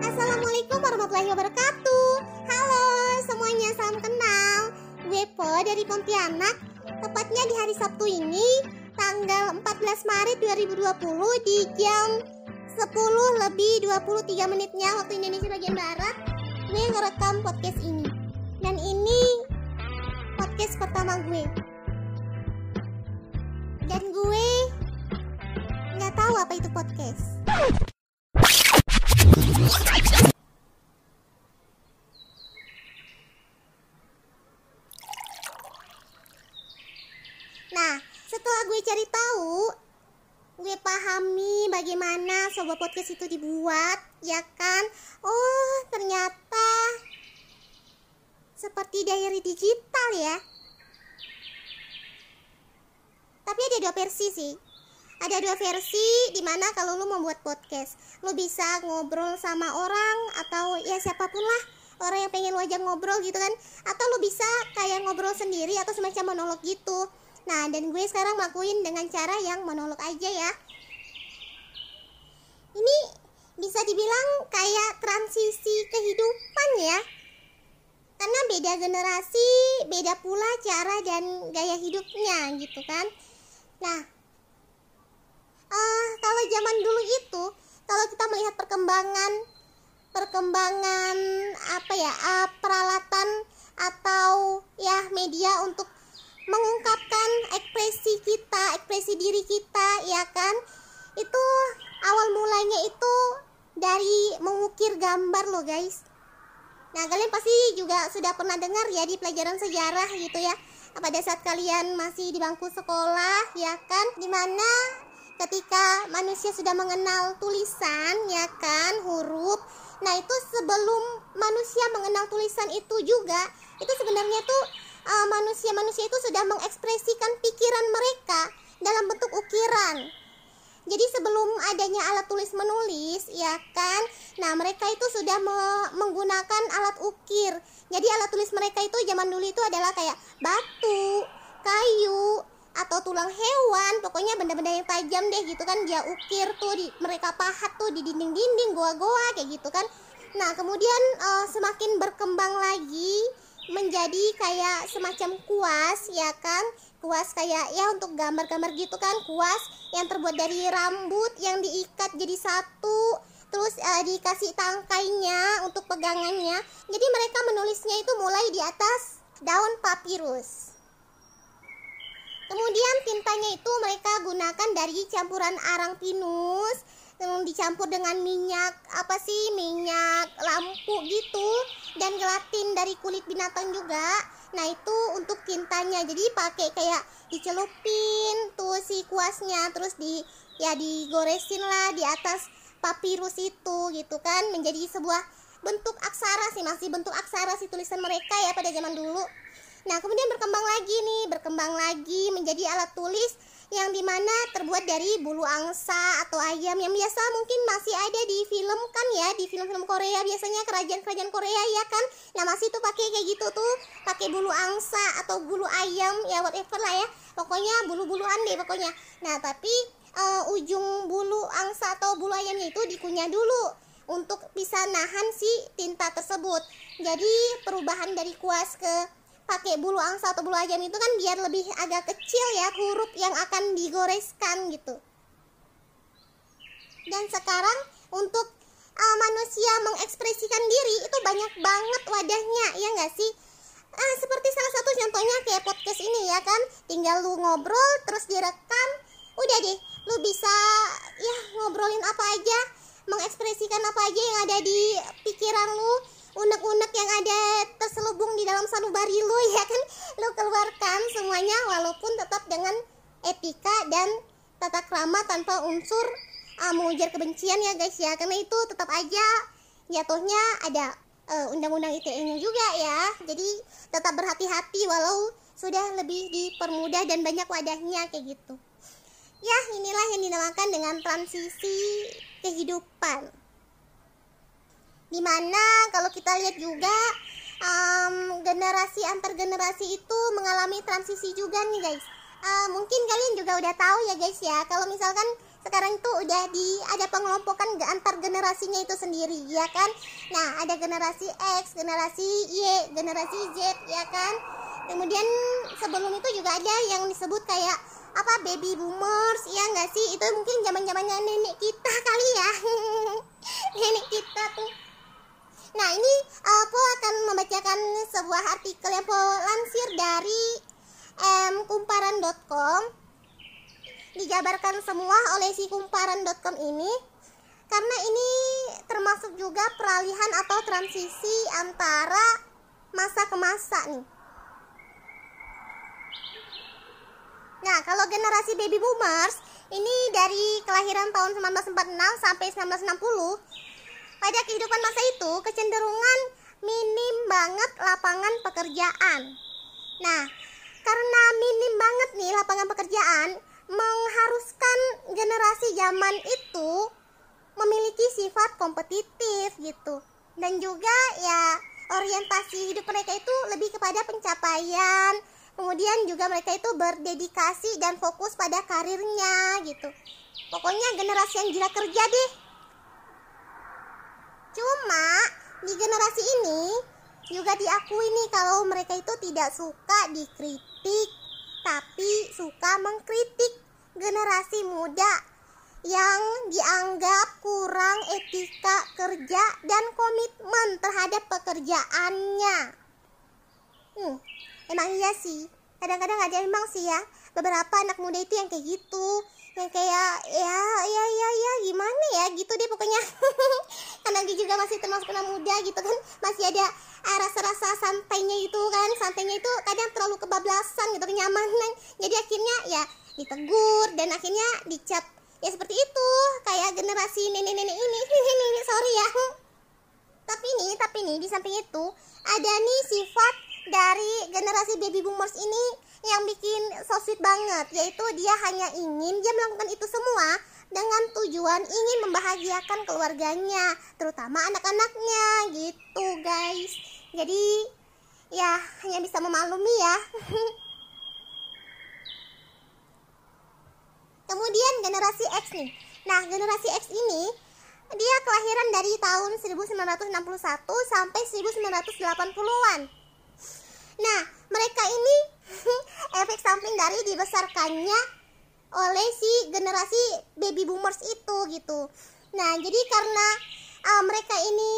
Assalamualaikum warahmatullahi wabarakatuh. Halo semuanya salam kenal. Gue Po dari Pontianak. Tepatnya di hari Sabtu ini Tanggal 14 Maret 2020 Di jam 10 lebih 23 menitnya Waktu Indonesia bagian Barat Gue ngerekam podcast ini. Dan ini Podcast pertama gue. Dan gue tahu apa itu podcast Nah, setelah gue cari tahu, gue pahami bagaimana sebuah podcast itu dibuat, ya kan? Oh, ternyata seperti diary digital ya. Tapi ada dua versi sih. Ada dua versi di mana kalau lu membuat podcast, lu bisa ngobrol sama orang atau ya siapa pun lah orang yang pengen lu ajak ngobrol gitu kan atau lu bisa kayak ngobrol sendiri atau semacam monolog gitu Nah, dan gue sekarang ngelakuin dengan cara yang monolog aja ya. Ini bisa dibilang kayak transisi kehidupan ya. Karena beda generasi, beda pula cara dan gaya hidupnya gitu kan. Nah, uh, kalau zaman dulu itu, kalau kita melihat perkembangan perkembangan apa ya, uh, peralatan atau ya media untuk mengungkapkan ekspresi kita, ekspresi diri kita, ya kan? Itu awal mulanya itu dari mengukir gambar loh, guys. Nah, kalian pasti juga sudah pernah dengar ya di pelajaran sejarah gitu ya. Pada saat kalian masih di bangku sekolah, ya kan? Di mana ketika manusia sudah mengenal tulisan, ya kan, huruf. Nah, itu sebelum manusia mengenal tulisan itu juga, itu sebenarnya tuh manusia-manusia uh, itu sudah mengekspresikan pikiran mereka dalam bentuk ukiran. Jadi sebelum adanya alat tulis menulis, ya kan? Nah, mereka itu sudah me menggunakan alat ukir. Jadi alat tulis mereka itu zaman dulu itu adalah kayak batu, kayu, atau tulang hewan, pokoknya benda-benda yang tajam deh gitu kan. Dia ukir tuh di mereka pahat tuh di dinding-dinding goa-goa kayak gitu kan. Nah, kemudian uh, semakin berkembang lagi menjadi kayak semacam kuas ya kan? Kuas kayak ya untuk gambar-gambar gitu kan. Kuas yang terbuat dari rambut yang diikat jadi satu. Terus uh, dikasih tangkainya untuk pegangannya. Jadi mereka menulisnya itu mulai di atas daun papirus kemudian tintanya itu mereka gunakan dari campuran arang pinus yang dicampur dengan minyak apa sih minyak lampu gitu dan gelatin dari kulit binatang juga. Nah itu untuk tintanya. Jadi pakai kayak dicelupin tuh si kuasnya terus di ya digoresin lah di atas papirus itu gitu kan. Menjadi sebuah bentuk aksara sih masih bentuk aksara si tulisan mereka ya pada zaman dulu nah kemudian berkembang lagi nih berkembang lagi menjadi alat tulis yang di mana terbuat dari bulu angsa atau ayam yang biasa mungkin masih ada di film kan ya di film-film Korea. Biasanya kerajaan-kerajaan Korea ya kan? Nah masih tuh pakai kayak gitu tuh pakai bulu angsa atau bulu ayam ya whatever lah ya. Pokoknya bulu-buluan deh pokoknya. Nah tapi uh, ujung bulu angsa atau bulu ayamnya itu dikunyah dulu untuk bisa nahan si tinta tersebut. Jadi perubahan dari kuas ke pakai bulu angsa atau bulu ayam itu kan biar lebih agak kecil ya huruf yang akan digoreskan gitu. Dan sekarang untuk uh, manusia mengekspresikan diri itu banyak banget wadahnya ya nggak sih? Ah, seperti salah satu contohnya kayak podcast ini ya kan? Tinggal lu ngobrol terus direkam udah deh lu bisa ya ngobrolin apa aja mengekspresikan apa aja yang ada di pikiran lu unek-unek yang ada terselubung di dalam sanubari lu ya kan? Lu keluarkan semuanya walaupun tetap dengan etika dan tata krama tanpa unsur uh, mengujar kebencian ya guys ya. Karena itu tetap aja jatuhnya ada uh, undang-undang ITE-nya juga ya. Jadi tetap berhati-hati walau sudah lebih dipermudah dan banyak wadahnya kayak gitu. Ya inilah yang dinamakan dengan transisi kehidupan di mana kalau kita lihat juga um, generasi antar generasi itu mengalami transisi juga nih guys. Uh, mungkin kalian juga udah tahu ya guys ya. Kalau misalkan sekarang itu udah di ada pengelompokan antar generasinya itu sendiri ya kan? Nah ada generasi X generasi Y generasi Z ya kan? Kemudian sebelum itu juga ada yang disebut kayak apa baby boomers ya nggak sih? Itu mungkin zaman zamannya nenek kita kali ya. Nenek kita tuh nah ini uh, Po akan membacakan sebuah artikel yang Po lansir dari um, kumparan.com dijabarkan semua oleh si kumparan.com ini karena ini termasuk juga peralihan atau transisi antara masa ke masa nih. Nah, kalau generasi baby boomers ini dari kelahiran tahun 1946 sampai 1960 pada kehidupan masa itu kecenderungan minim banget lapangan pekerjaan. Nah, karena minim banget nih lapangan pekerjaan mengharuskan generasi zaman itu memiliki sifat kompetitif gitu. Dan juga ya orientasi hidup mereka itu lebih kepada pencapaian, kemudian juga mereka itu berdedikasi dan fokus pada karirnya gitu pokoknya generasi yang gila kerja deh cuma di generasi ini juga diakui nih kalau mereka itu tidak suka dikritik tapi suka mengkritik generasi muda yang dianggap kurang etika kerja dan komitmen terhadap pekerjaannya. Hmm, emang iya sih kadang-kadang ada emang sih ya beberapa anak muda itu yang kayak gitu yang kayak ya ya ya ya gimana ya gitu deh pokoknya. Karena dia juga masih termasuk anak muda gitu kan. Masih ada ah, rasa-rasa santainya itu kan. Santainya itu kadang terlalu kebablasan gitu kenyamanan jadi akhirnya ya ditegur dan akhirnya dicap. Ya seperti itu. Kayak generasi nenek-nenek ini. Nenek sorry ya. Tapi nih tapi nih di samping itu ada nih sifat dari generasi baby boomers ini yang bikin so sweet banget yaitu dia hanya ingin dia melakukan itu semua dengan tujuan ingin membahagiakan keluarganya terutama anak-anaknya gitu guys. Jadi ya hanya bisa memaklumi ya. Kemudian generasi X nih. Nah generasi X ini dia kelahiran dari tahun 1961 sampai 1980-an Nah, mereka ini efek samping dari dibesarkannya oleh si generasi baby boomers itu gitu. Nah, jadi karena uh, mereka ini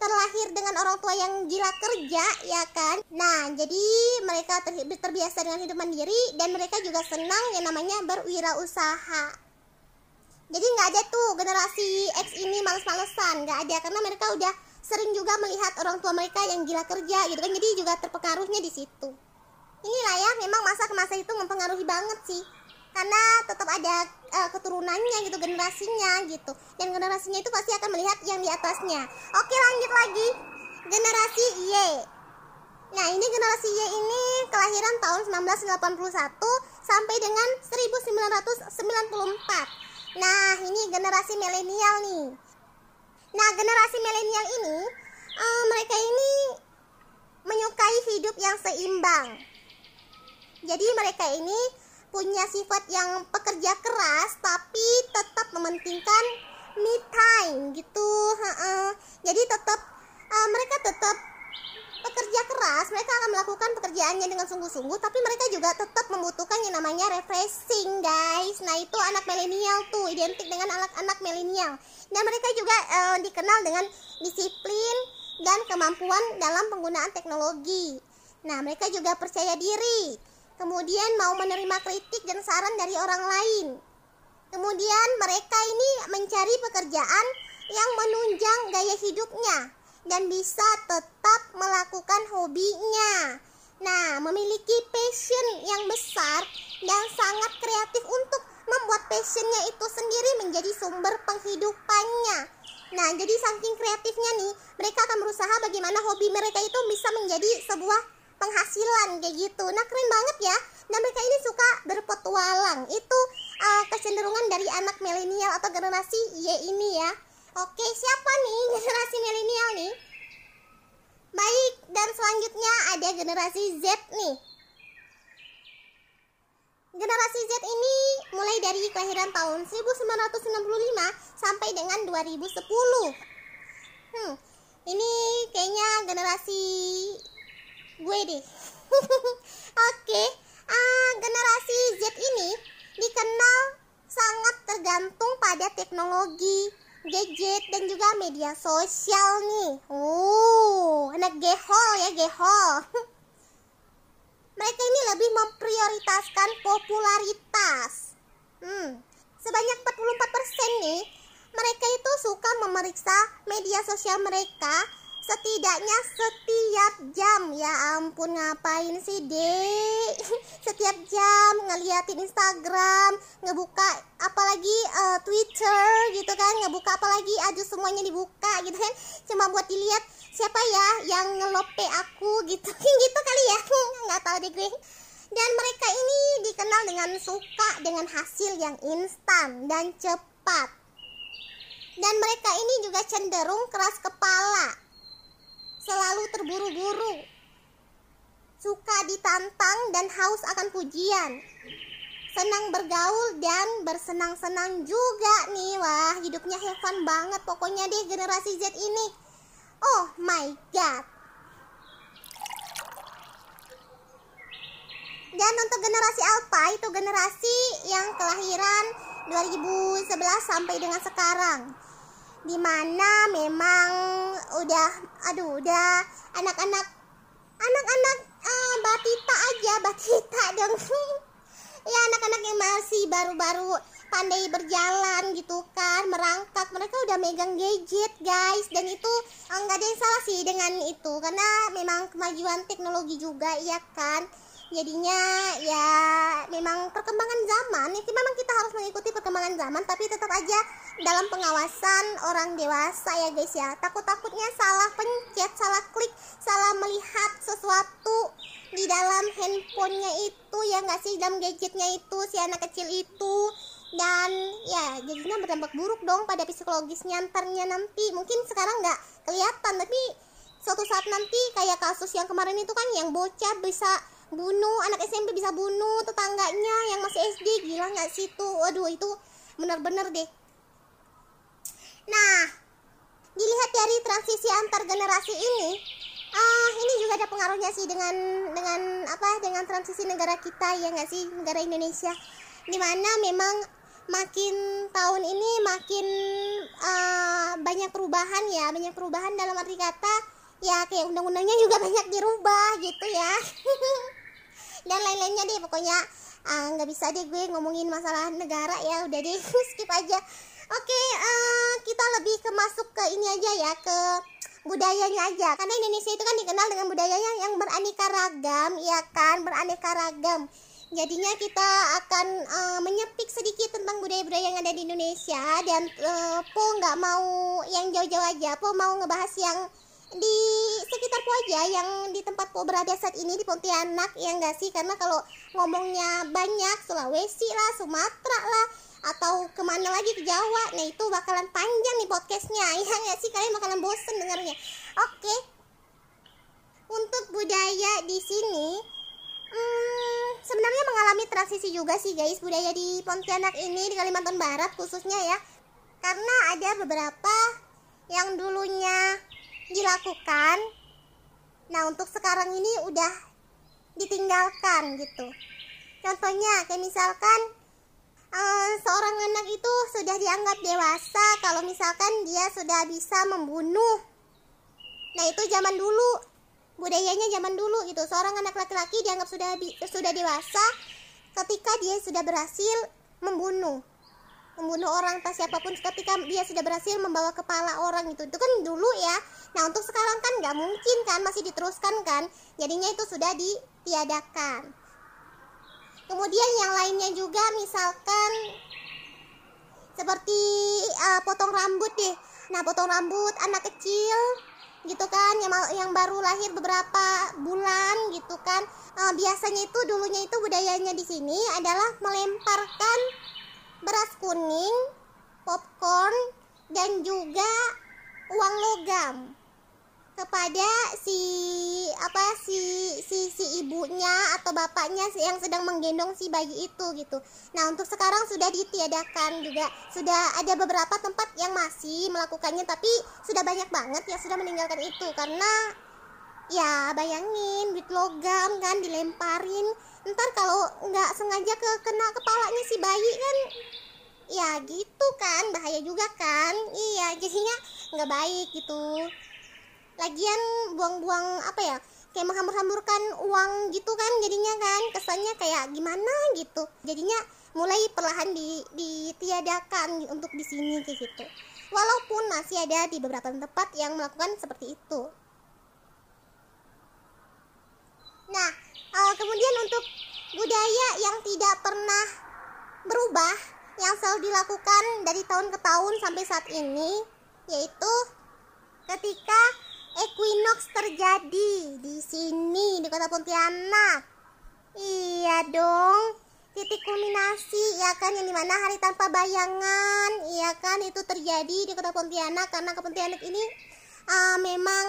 terlahir dengan orang tua yang gila kerja ya kan? Nah jadi mereka ter terbiasa dengan hidup mandiri dan mereka juga senang yang namanya berwirausaha. Jadi nggak ada tuh generasi X ini males-malesan nggak ada karena mereka udah sering juga melihat orang tua mereka yang gila kerja gitu kan? Jadi juga terpengaruhnya di situ inilah ya memang masa ke masa itu mempengaruhi banget sih. Karena tetap ada uh, keturunannya gitu generasinya gitu. Dan generasinya itu pasti akan melihat yang di atasnya. Oke lanjut lagi. Generasi Y. Nah ini generasi Y ini kelahiran tahun 1981 sampai dengan 1994 nah ini generasi milenial nih. Nah, generasi milenial ini, uh, mereka ini menyukai hidup yang seimbang. Jadi mereka ini punya sifat yang pekerja keras tapi tetap mementingkan me time gitu. Jadi tetap uh, mereka tetap pekerja keras, mereka akan melakukan pekerjaannya dengan sungguh-sungguh, tapi mereka juga tetap membutuhkan yang namanya refreshing, guys. Nah, itu anak milenial tuh, identik dengan anak-anak milenial. Dan mereka juga uh, dikenal dengan disiplin dan kemampuan dalam penggunaan teknologi. Nah, mereka juga percaya diri. Kemudian mau menerima kritik dan saran dari orang lain. Kemudian mereka ini mencari pekerjaan yang menunjang gaya hidupnya dan bisa tetap melakukan hobinya. Nah, memiliki passion yang besar dan sangat kreatif untuk membuat passionnya itu sendiri menjadi sumber penghidupannya. Nah, jadi saking kreatifnya nih, mereka akan berusaha bagaimana hobi mereka itu bisa menjadi sebuah penghasilan kayak gitu. Nah, keren banget ya. Dan mereka ini suka berpetualang. Itu uh, kecenderungan dari anak milenial atau generasi Y ini ya. Oke, siapa nih generasi milenial nih? Baik, dan selanjutnya ada generasi Z nih. generasi Z ini mulai dari kelahiran tahun 1965 sampai dengan 2010 hmm, ini kayaknya generasi gue deh oke uh, generasi Z ini dikenal sangat tergantung pada teknologi gadget dan juga media sosial nih. Oh, anak gehol ya gehol. Mereka ini lebih memprioritaskan popularitas. Hmm, sebanyak 44% nih, mereka itu suka memeriksa media sosial mereka setidaknya setiap jam. Ya ampun ngapain sih dek? Setiap jam ngeliatin Instagram ngebuka apalagi uh, Twitter gitu kan ngebuka apalagi aduh semuanya dibuka gitu kan. Cuma buat dilihat siapa ya yang ngelope aku gitu. Gitu kali ya nggak tahu deh gue. Dan mereka ini dikenal dengan suka dengan hasil yang instan dan cepat. Dan mereka ini juga cenderung keras kepala selalu terburu-buru, suka ditantang dan haus akan pujian, senang bergaul dan bersenang-senang juga nih. Wah hidupnya heaven banget pokoknya deh generasi Z ini. Oh my god. Dan untuk generasi Alpha itu generasi yang kelahiran 2011 sampai dengan sekarang di mana memang udah aduh udah anak-anak anak-anak uh, batita aja batita dong. Ya anak-anak yang masih baru-baru pandai berjalan gitu kan merangkak mereka udah megang gadget guys. Dan itu eh, nggak ada yang salah sih dengan itu karena memang kemajuan teknologi juga ya kan jadinya ya memang perkembangan zaman itu memang kita harus mengikuti perkembangan zaman tapi tetap aja dalam pengawasan orang dewasa ya guys ya. Takut-takutnya salah pencet salah klik salah melihat sesuatu di dalam handphonenya itu ya nggak sih? Dalam gadgetnya itu si anak kecil itu. Dan ya jadinya berdampak buruk dong pada psikologisnya ntarnya nanti. Mungkin sekarang nggak kelihatan tapi suatu saat nanti kayak kasus yang kemarin itu kan yang bocah bisa bunuh anak SMP bisa bunuh tetangganya yang masih SD gila nggak sih tuh waduh itu bener-bener deh. Nah dilihat dari transisi antar generasi ini ah ini juga ada pengaruhnya sih dengan dengan apa dengan transisi negara kita ya nggak sih? Negara Indonesia. Di mana memang makin tahun ini makin uh, banyak perubahan ya banyak perubahan dalam arti kata ya kayak undang-undangnya juga banyak dirubah gitu ya dan lain-lainnya deh pokoknya ah, nggak uh, bisa deh gue ngomongin masalah negara ya udah deh skip aja. Oke okay, uh, eh, kita lebih ke masuk ke ini aja ya ke budayanya aja. Karena Indonesia itu kan dikenal dengan budayanya yang beraneka ragam ya kan? Beraneka ragam. Jadinya kita akan uh, menyepik sedikit tentang budaya-budaya yang ada di Indonesia dan uh, Po nggak mau yang jauh-jauh aja. Po mau ngebahas yang di sekitar Po aja yang di tempat Po berada saat ini di Pontianak ya enggak sih? Karena kalau ngomongnya banyak Sulawesi lah Sumatera lah atau ke mana lagi ke Jawa nah itu bakalan panjang nih podcastnya. Ya nggak sih? Kalian bakalan bosen dengarnya oke. Untuk budaya di sini hmm, sebenarnya mengalami transisi juga sih guys budaya di Pontianak ini di Kalimantan Barat khususnya ya. Karena ada beberapa yang dulunya dilakukan. Nah untuk sekarang ini udah ditinggalkan gitu. Contohnya kayak misalkan uh, seorang anak itu sudah dianggap dewasa kalau misalkan dia sudah bisa membunuh. Nah itu zaman dulu. Budayanya zaman dulu gitu. Seorang anak laki-laki dianggap sudah sudah dewasa ketika dia sudah berhasil membunuh membunuh orang entah siapa pun ketika dia sudah berhasil membawa kepala orang itu. Itu kan dulu ya. Nah untuk sekarang kan nggak mungkin kan masih diteruskan kan. Jadinya itu sudah ditiadakan. Kemudian yang lainnya juga misalkan seperti uh, potong rambut deh. Nah potong rambut anak kecil gitu kan yang yang baru lahir beberapa bulan gitu kan. Uh, biasanya itu dulunya itu budayanya di sini adalah melemparkan beras kuning, popcorn, dan juga uang logam ke kepada si apa si si si ibunya atau bapaknya yang sedang menggendong si bayi itu gitu. Nah, untuk sekarang sudah ditiadakan juga. Sudah ada beberapa tempat yang masih melakukannya tapi sudah banyak banget yang sudah meninggalkan itu karena ya bayangin duit logam kan dilemparin. Ntar kalau nggak sengaja ke kena kepalanya si bayi kan ya gitu kan bahaya juga kan. Iya jadinya nggak baik gitu. Lagian buang-buang apa ya kayak menghambur-hamburkan uang gitu kan jadinya kan. Kesannya kayak gimana gitu. Jadinya mulai perlahan di, ditiadakan untuk di sini kayak gitu. Walaupun masih ada di beberapa tempat yang melakukan seperti itu nah uh, kemudian untuk budaya yang tidak pernah berubah yang selalu dilakukan dari tahun ke tahun sampai saat ini yaitu ketika equinox terjadi di sini di kota Pontianak. Iya dong, titik kulminasi ya kan yang di mana hari tanpa bayangan, iya kan itu terjadi di kota Pontianak karena ke Pontianak ini uh, memang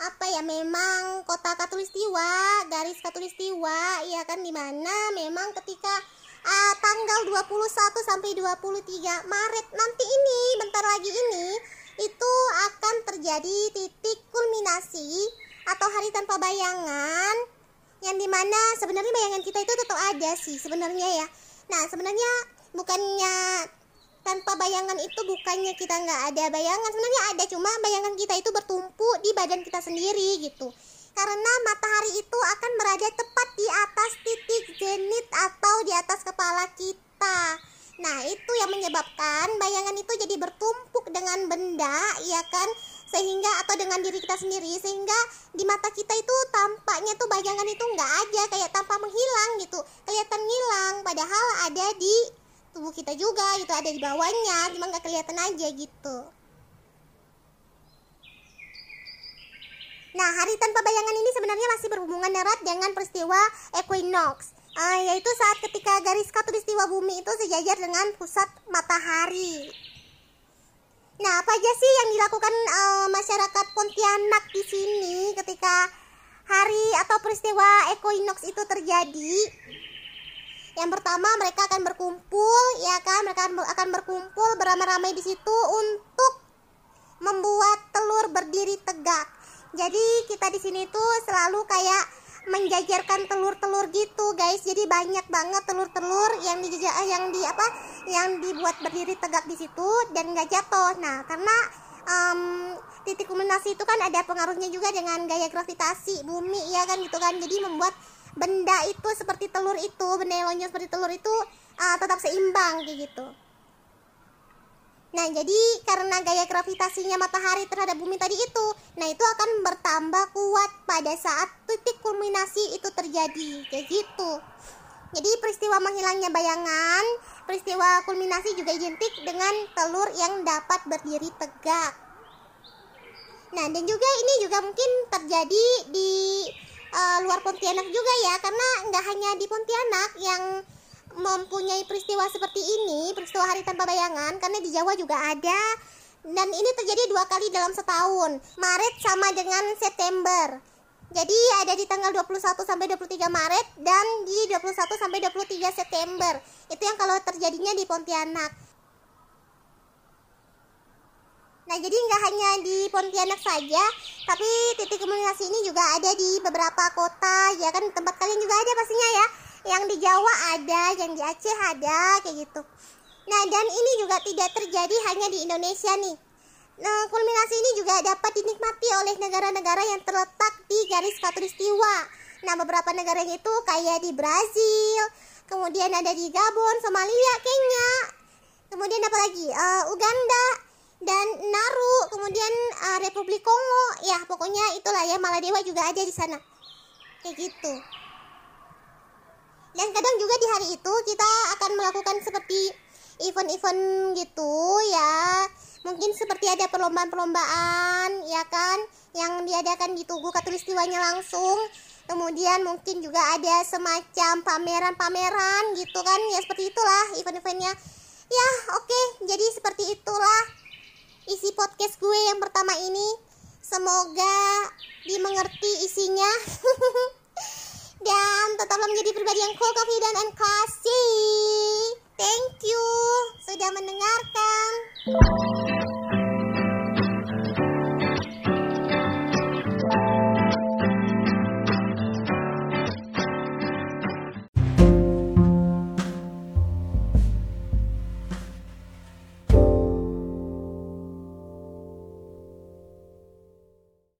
apa ya memang kota katulistiwa garis katulistiwa ya kan di mana memang ketika uh, tanggal 21 sampai 23 Maret nanti ini bentar lagi ini itu akan terjadi titik kulminasi atau hari tanpa bayangan yang di mana sebenarnya bayangan kita itu tetap ada sih sebenarnya ya. Nah sebenarnya bukannya tanpa bayangan itu bukannya kita nggak ada bayangan. Sebenarnya ada cuma bayangan kita itu bertumpuk di badan kita sendiri gitu. Karena matahari itu akan berada tepat di atas titik zenit atau di atas kepala kita. Nah, itu yang menyebabkan bayangan itu jadi bertumpuk dengan benda, ya kan? Sehingga atau dengan diri kita sendiri. Sehingga di mata kita itu tampaknya tuh bayangan itu nggak aja kayak tanpa menghilang gitu. Kelihatan hilang padahal ada di tubuh kita juga gitu, ada di bawahnya, cuma nggak kelihatan aja gitu. Nah, hari tanpa bayangan ini sebenarnya masih berhubungan erat dengan peristiwa equinox uh, yaitu saat ketika garis katulistiwa bumi itu sejajar dengan pusat matahari. Nah, apa aja sih yang dilakukan uh, masyarakat Pontianak di sini ketika hari atau peristiwa equinox itu terjadi? Yang pertama, mereka akan berkumpul, ya kan? Mereka akan berkumpul beramai-ramai di situ untuk membuat telur berdiri tegak. Jadi kita di sini tuh selalu kayak menjajarkan telur-telur gitu guys jadi banyak banget telur-telur yang di yang di apa yang dibuat berdiri tegak di situ dan nggak jatuh nah karena titik kulminasi itu kan ada pengaruhnya juga dengan gaya gravitasi bumi ya kan gitu kan jadi membuat benda itu seperti telur itu benda yang lonjong seperti telur itu uh, tetap seimbang kayak gitu Nah, jadi karena gaya gravitasinya matahari terhadap bumi tadi itu, nah itu akan bertambah kuat pada saat titik kulminasi itu terjadi. Kayak gitu. Jadi peristiwa menghilangnya bayangan, peristiwa kulminasi juga identik dengan telur yang dapat berdiri tegak. Nah, dan juga ini juga mungkin terjadi di uh, luar Pontianak juga ya, karena nggak hanya di Pontianak yang mempunyai peristiwa seperti ini, peristiwa hari tanpa bayangan, karena di Jawa juga ada. Dan ini terjadi dua kali dalam setahun, Maret sama dengan September. Jadi ada di tanggal 21 sampai 23 Maret dan di 21 sampai 23 September. Itu yang kalau terjadinya di Pontianak. Nah, jadi nggak hanya di Pontianak saja, tapi titik komunikasi ini juga ada di beberapa kota, ya kan tempat kalian juga ada pastinya ya yang di Jawa ada, yang di Aceh ada, kayak gitu. Nah, dan ini juga tidak terjadi hanya di Indonesia nih. Nah, kulminasi ini juga dapat dinikmati oleh negara-negara yang terletak di garis katulistiwa. Nah, beberapa negara itu kayak di Brazil, kemudian ada di Gabon, Somalia, Kenya, kemudian apa lagi? Uh, Uganda dan Naru, kemudian uh, Republik Kongo. Ya, pokoknya itulah ya Maladewa juga ada di sana. Kayak gitu. Dan kadang juga di hari itu kita akan melakukan seperti event-event gitu ya. Mungkin seperti ada perlombaan-perlombaan ya kan? Yang diadakan di Tugu Katulistiwanya langsung. Kemudian mungkin juga ada semacam pameran-pameran gitu kan? Ya seperti itulah event-eventnya. Ya oke. Okay. jadi seperti itulah isi podcast gue yang pertama ini semoga dimengerti isinya dan tetaplah menjadi pribadi yang cool, confident, and classy. Thank you sudah mendengarkan.